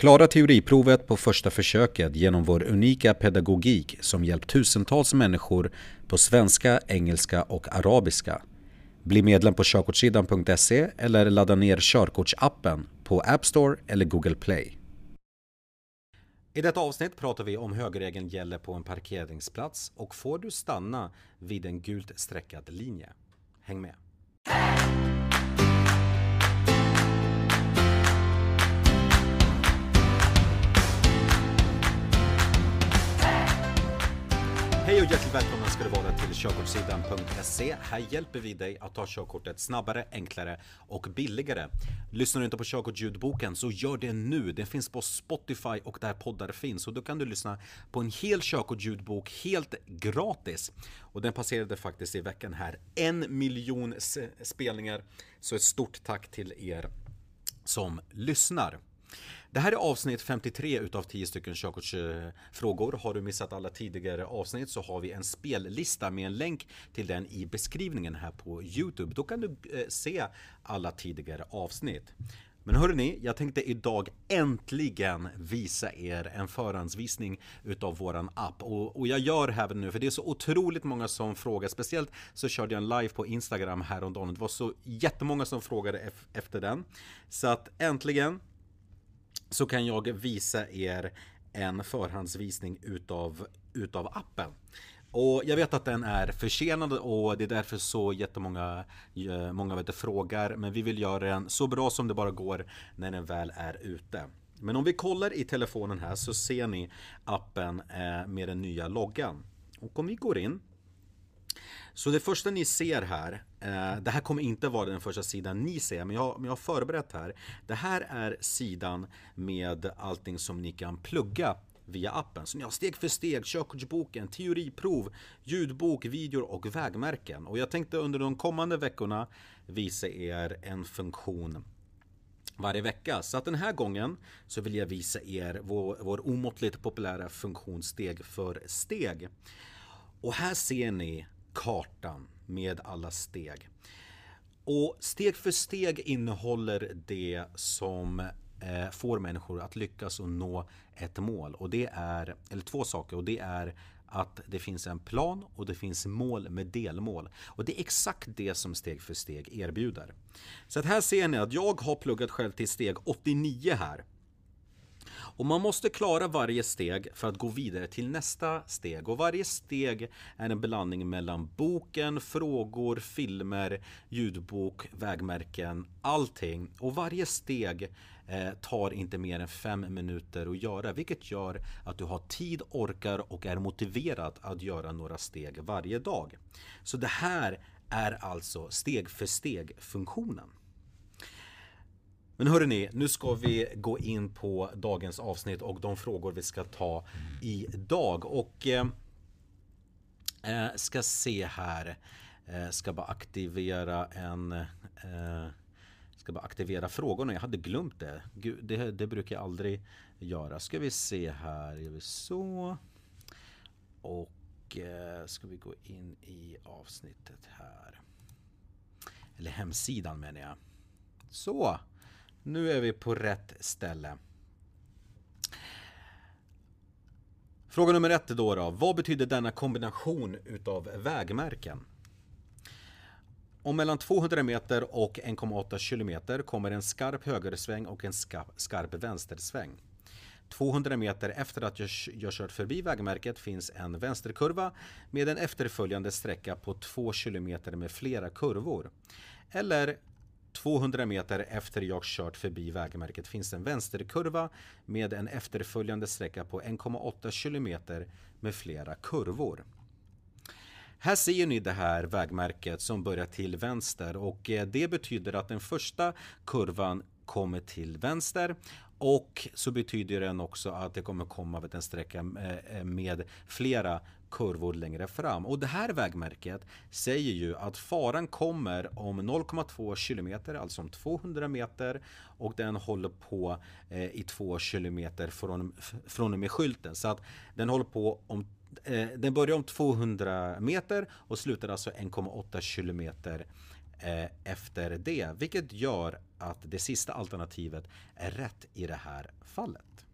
Klara teoriprovet på första försöket genom vår unika pedagogik som hjälpt tusentals människor på svenska, engelska och arabiska. Bli medlem på körkortssidan.se eller ladda ner körkortsappen på App Store eller Google Play. I detta avsnitt pratar vi om högerregeln gäller på en parkeringsplats och får du stanna vid en gult streckad linje. Häng med! körkortssidan.se. Här hjälper vi dig att ta körkortet snabbare, enklare och billigare. Lyssnar du inte på körkortsljudboken så gör det nu. Den finns på Spotify och där poddar finns. Och då kan du lyssna på en hel körkortsljudbok helt gratis. Och den passerade faktiskt i veckan här en miljon spelningar. Så ett stort tack till er som lyssnar. Det här är avsnitt 53 utav 10 stycken körkortsfrågor. Har du missat alla tidigare avsnitt så har vi en spellista med en länk till den i beskrivningen här på Youtube. Då kan du eh, se alla tidigare avsnitt. Men hörrni, jag tänkte idag äntligen visa er en förhandsvisning utav våran app. Och, och, jag gör det här nu för det är så otroligt många som frågar. Speciellt så körde jag en live på Instagram häromdagen. Det var så jättemånga som frågade efter den. Så att äntligen så kan jag visa er en förhandsvisning utav, utav appen. Och jag vet att den är försenad och det är därför så jättemånga eh, många vet, frågar. Men vi vill göra den så bra som det bara går när den väl är ute. Men om vi kollar i telefonen här så ser ni appen eh, med den nya loggan. Och om vi går in så det första ni ser här, Eh, det här kommer inte vara den första sidan ni ser, men jag, men jag har förberett här. Det här är sidan med allting som ni kan plugga via appen. Så ni har steg för steg, körkortsboken, teoriprov, ljudbok, videor och vägmärken. Och jag tänkte under de kommande veckorna visa er en funktion varje vecka. Så att den här gången så vill jag visa er vår, vår omåttligt populära funktion steg för steg. Och här ser ni kartan med alla steg. Och steg för steg innehåller det som eh, får människor att lyckas och nå ett mål. Och det är, eller två saker, och det är att det finns en plan och det finns mål med delmål. Och det är exakt det som steg för steg erbjuder. Så att här ser ni att jag har pluggat själv till steg 89 här. Och man måste klara varje steg för att gå vidare till nästa steg. Och varje steg är en blandning mellan boken, frågor, filmer, ljudbok, vägmärken, allting. Och varje steg eh, tar inte mer än fem minuter att göra, vilket gör att du har tid, orkar och är motiverad att göra några steg varje dag. Så det här är alltså steg för steg funktionen. Men hörrni, nu ska vi gå in på dagens avsnitt och de frågor vi ska ta idag. Och eh, eh, ska se här. Eh, ska bara aktivera en... Eh, ska bara aktivera frågorna. Jag hade glömt det. Gud, det. Det brukar jag aldrig göra. Ska vi se här. Gör vi så. Och eh, ska vi gå in i avsnittet här. Eller hemsidan menar jag. Så. Nu är vi på rätt ställe. Fråga nummer ett då, då. Vad betyder denna kombination utav vägmärken? Om mellan 200 meter och 1,8 kilometer kommer en skarp högersväng och en skarp vänstersväng. 200 meter efter att jag kört förbi vägmärket finns en vänsterkurva med en efterföljande sträcka på 2 kilometer med flera kurvor. Eller 200 meter efter jag kört förbi vägmärket finns en vänsterkurva med en efterföljande sträcka på 1,8 kilometer med flera kurvor. Här ser ni det här vägmärket som börjar till vänster och eh, det betyder att den första kurvan kommer till vänster och så betyder den också att det kommer komma en sträcka eh, eh, med flera kurvor längre fram. Och det här vägmärket säger ju att faran kommer om 0,2 kilometer, alltså om 200 meter och den håller på i 2 kilometer från, från och med skylten. Så att den håller på om Eh, den börjar om 200 meter och slutar alltså 1,8 kilometer eh, efter det, vilket gör att det sista alternativet är rätt i det här fallet.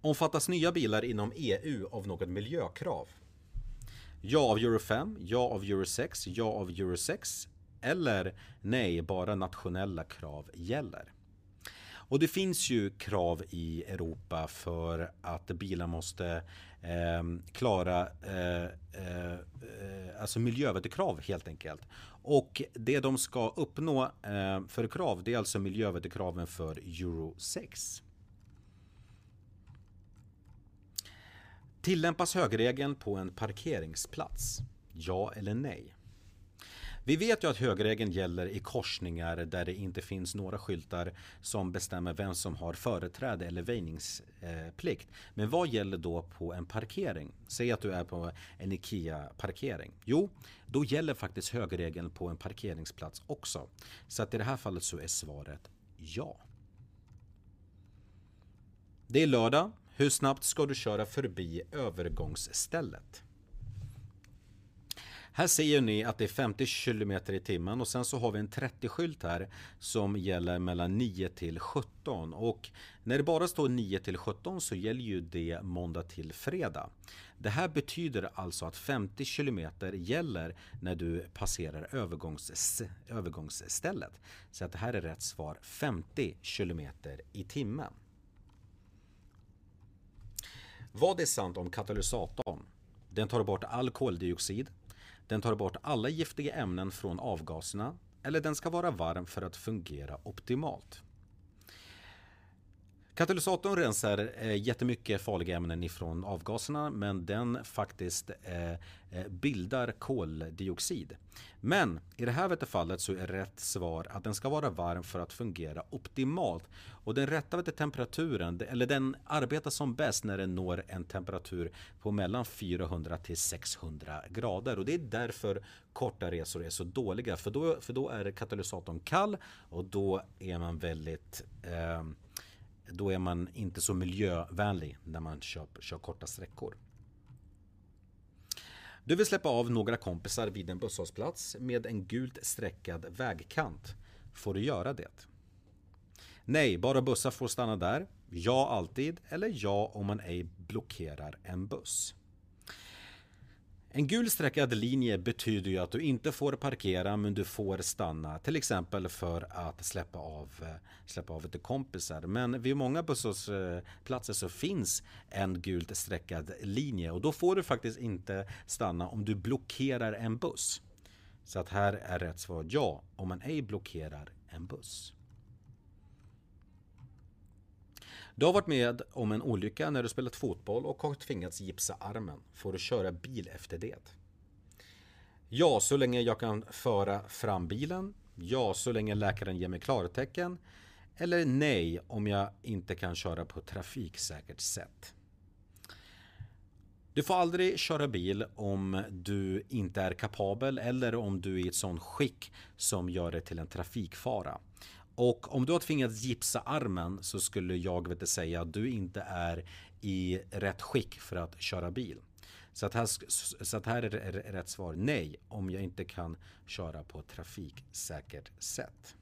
Omfattas nya bilar inom EU av något miljökrav? Ja av Euro 5, ja av Euro 6, ja av Euro 6 eller nej, bara nationella krav gäller. Och det finns ju krav i Europa för att bilar måste eh, klara eh, eh, alltså miljövärdeskrav helt enkelt. Och det de ska uppnå eh, för krav det är alltså miljövärdekraven för Euro 6. Tillämpas högerregeln på en parkeringsplats? Ja eller nej? Vi vet ju att högerregeln gäller i korsningar där det inte finns några skyltar som bestämmer vem som har företräde eller väjningsplikt. Men vad gäller då på en parkering? Säg att du är på en IKEA-parkering. Jo, då gäller faktiskt högerregeln på en parkeringsplats också. Så att i det här fallet så är svaret ja. Det är lördag. Hur snabbt ska du köra förbi övergångsstället? Här ser ni att det är 50 km i timmen och sen så har vi en 30-skylt här som gäller mellan 9 till 17 och när det bara står 9 till 17 så gäller ju det måndag till fredag. Det här betyder alltså att 50 km gäller när du passerar övergångs, övergångsstället. Så att det här är rätt svar 50 km i timmen. Vad är sant om katalysatorn? Den tar bort all koldioxid. Den tar bort alla giftiga ämnen från avgaserna. Eller den ska vara varm för att fungera optimalt. Katalysatorn rensar eh, jättemycket farliga ämnen ifrån avgaserna men den faktiskt eh, eh bildar koldioxid. Men i det här fallet så är rätt svar att den ska vara varm för att fungera optimalt. Och den rätta temperaturen, eller den arbetar som bäst när den når en temperatur på mellan 400 till 600 grader. Och det är därför korta resor är så dåliga. För då, för då är katalysatorn kall och då är man väldigt eh, då är man inte så miljövänlig när man kör, kör korta sträckor. Du vill släppa av några kompisar vid en busshållplats med en gult streckad vägkant. Får du göra det? Nej, bara bussar får stanna där. Ja alltid eller ja om man ej blockerar en buss. En gul streckad linje betyder ju att du inte får parkera men du får stanna till exempel för att släppa av, släppa av lite kompisar. Men vid många busshållplatser så finns en gult streckad linje och då får du faktiskt inte stanna om du blockerar en buss. Så att här är rätt svar ja om man ej blockerar en buss. Du har varit med om en olycka när du spelat fotboll och har tvingats gipsa armen. Får du köra bil efter det? Ja, så länge jag kan föra fram bilen. Ja, så länge läkaren ger mig klartecken. Eller nej, om jag inte kan köra på ett trafiksäkert sätt. Du får aldrig köra bil om du inte är kapabel eller om du är i ett sådant skick som gör det till en trafikfara. Och om du har tvingats gipsa armen så skulle jag vet säga att du inte är i rätt skick för att köra bil. Så att här, så att här är rätt svar nej om jag inte kan köra på ett trafiksäkert sätt.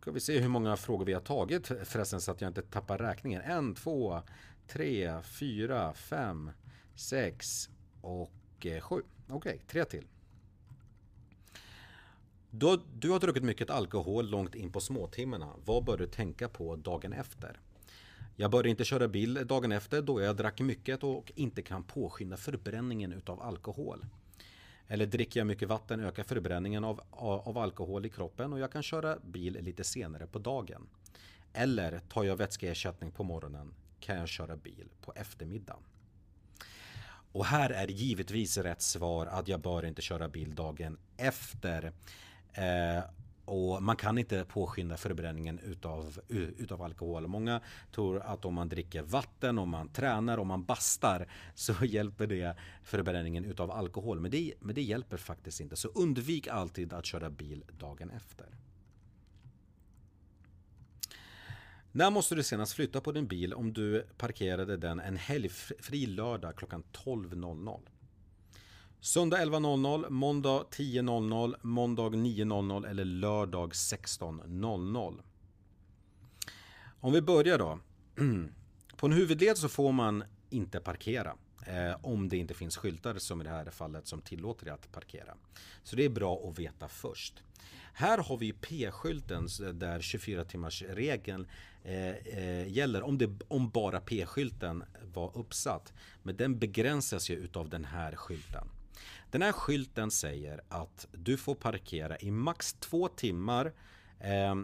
Ska vi se hur många frågor vi har tagit förresten så att jag inte tappar räkningen. En, två, tre, fyra, fem, sex och eh, sju. Okej, okay, tre till. Du, du har druckit mycket alkohol långt in på småtimmarna. Vad bör du tänka på dagen efter? Jag bör inte köra bil dagen efter då jag drack mycket och inte kan påskynda förbränningen utav alkohol. Eller dricker jag mycket vatten ökar förbränningen av, av alkohol i kroppen och jag kan köra bil lite senare på dagen. Eller tar jag vätskeersättning på morgonen kan jag köra bil på eftermiddagen. Och här är givetvis rätt svar att jag bör inte köra bil dagen efter Eh, och man kan inte påskynda förbränningen utav, utav alkohol. Många tror att om man dricker vatten, om man tränar, om man bastar så hjälper det förbränningen utav alkohol. Men det, men det hjälper faktiskt inte. Så undvik alltid att köra bil dagen efter. När måste du senast flytta på din bil om du parkerade den en helgfri lördag klockan 12.00? Söndag 11.00, måndag 10.00, måndag 9.00 eller lördag 16.00. Om vi börjar då. På en huvudled så får man inte parkera. Eh, om det inte finns skyltar som i det här fallet som tillåter dig att parkera. Så det är bra att veta först. Här har vi P-skylten där 24 timmars regeln eh, eh, gäller om, det, om bara P-skylten var uppsatt. Men den begränsas ju utav den här skylten. Den här skylten säger att du får parkera i max två timmar eh,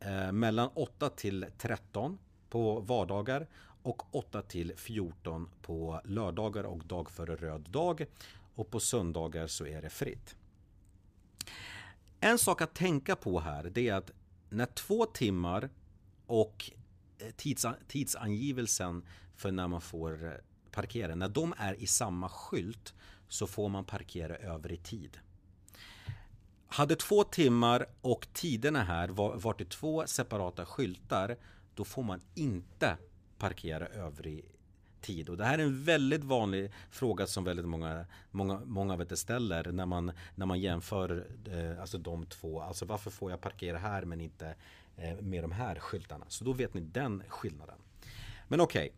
eh, mellan 8 till 13 på vardagar och 8 till 14 på lördagar och dag före röd dag. Och på söndagar så är det fritt. En sak att tänka på här det är att när två timmar och eh, tids, tidsangivelsen för när man får eh, parkera, när de är i samma skylt så får man parkera över i tid. Hade två timmar och tiderna här varit i två separata skyltar då får man inte parkera övrig tid. Och det här är en väldigt vanlig fråga som väldigt många, många, många vet ställer när man, när man jämför eh, alltså de två. Alltså varför får jag parkera här men inte eh, med de här skyltarna? Så då vet ni den skillnaden. Men okej, okay.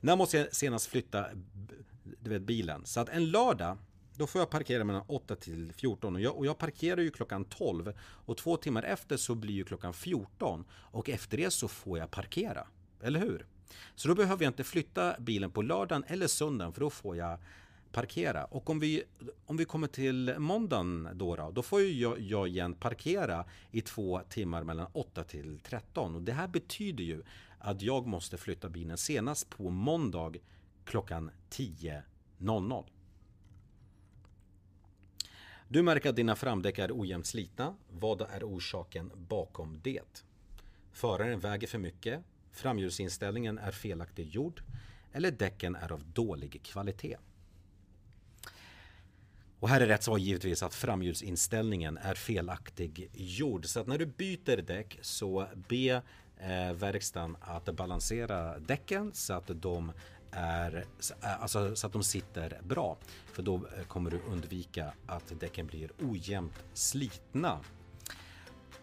när måste jag senast flytta du vet, bilen? Så att en lördag då får jag parkera mellan 8 till 14 och jag, och jag parkerar ju klockan 12 och två timmar efter så blir ju klockan 14 och efter det så får jag parkera. Eller hur? Så då behöver jag inte flytta bilen på lördagen eller söndagen för då får jag parkera. Och om vi, om vi kommer till måndagen då, då, då får ju jag, jag igen parkera i två timmar mellan 8 till 13. Och det här betyder ju att jag måste flytta bilen senast på måndag klockan 10 00. Du märker att dina framdäck är ojämnt slitna. Vad är orsaken bakom det? Föraren väger för mycket, framhjulsinställningen är felaktigt gjord eller däcken är av dålig kvalitet. Och här är rätt svar givetvis att framhjulsinställningen är felaktig gjord. Så att när du byter däck så be eh, verkstaden att balansera däcken så att de är, alltså, så att de sitter bra. För då eh, kommer du undvika att däcken blir ojämnt slitna.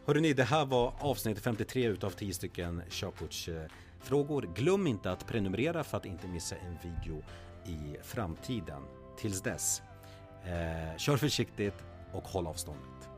Hörrni, det här var avsnitt 53 utav 10 stycken körkortsfrågor. Glöm inte att prenumerera för att inte missa en video i framtiden. Tills dess, eh, kör försiktigt och håll avståndet.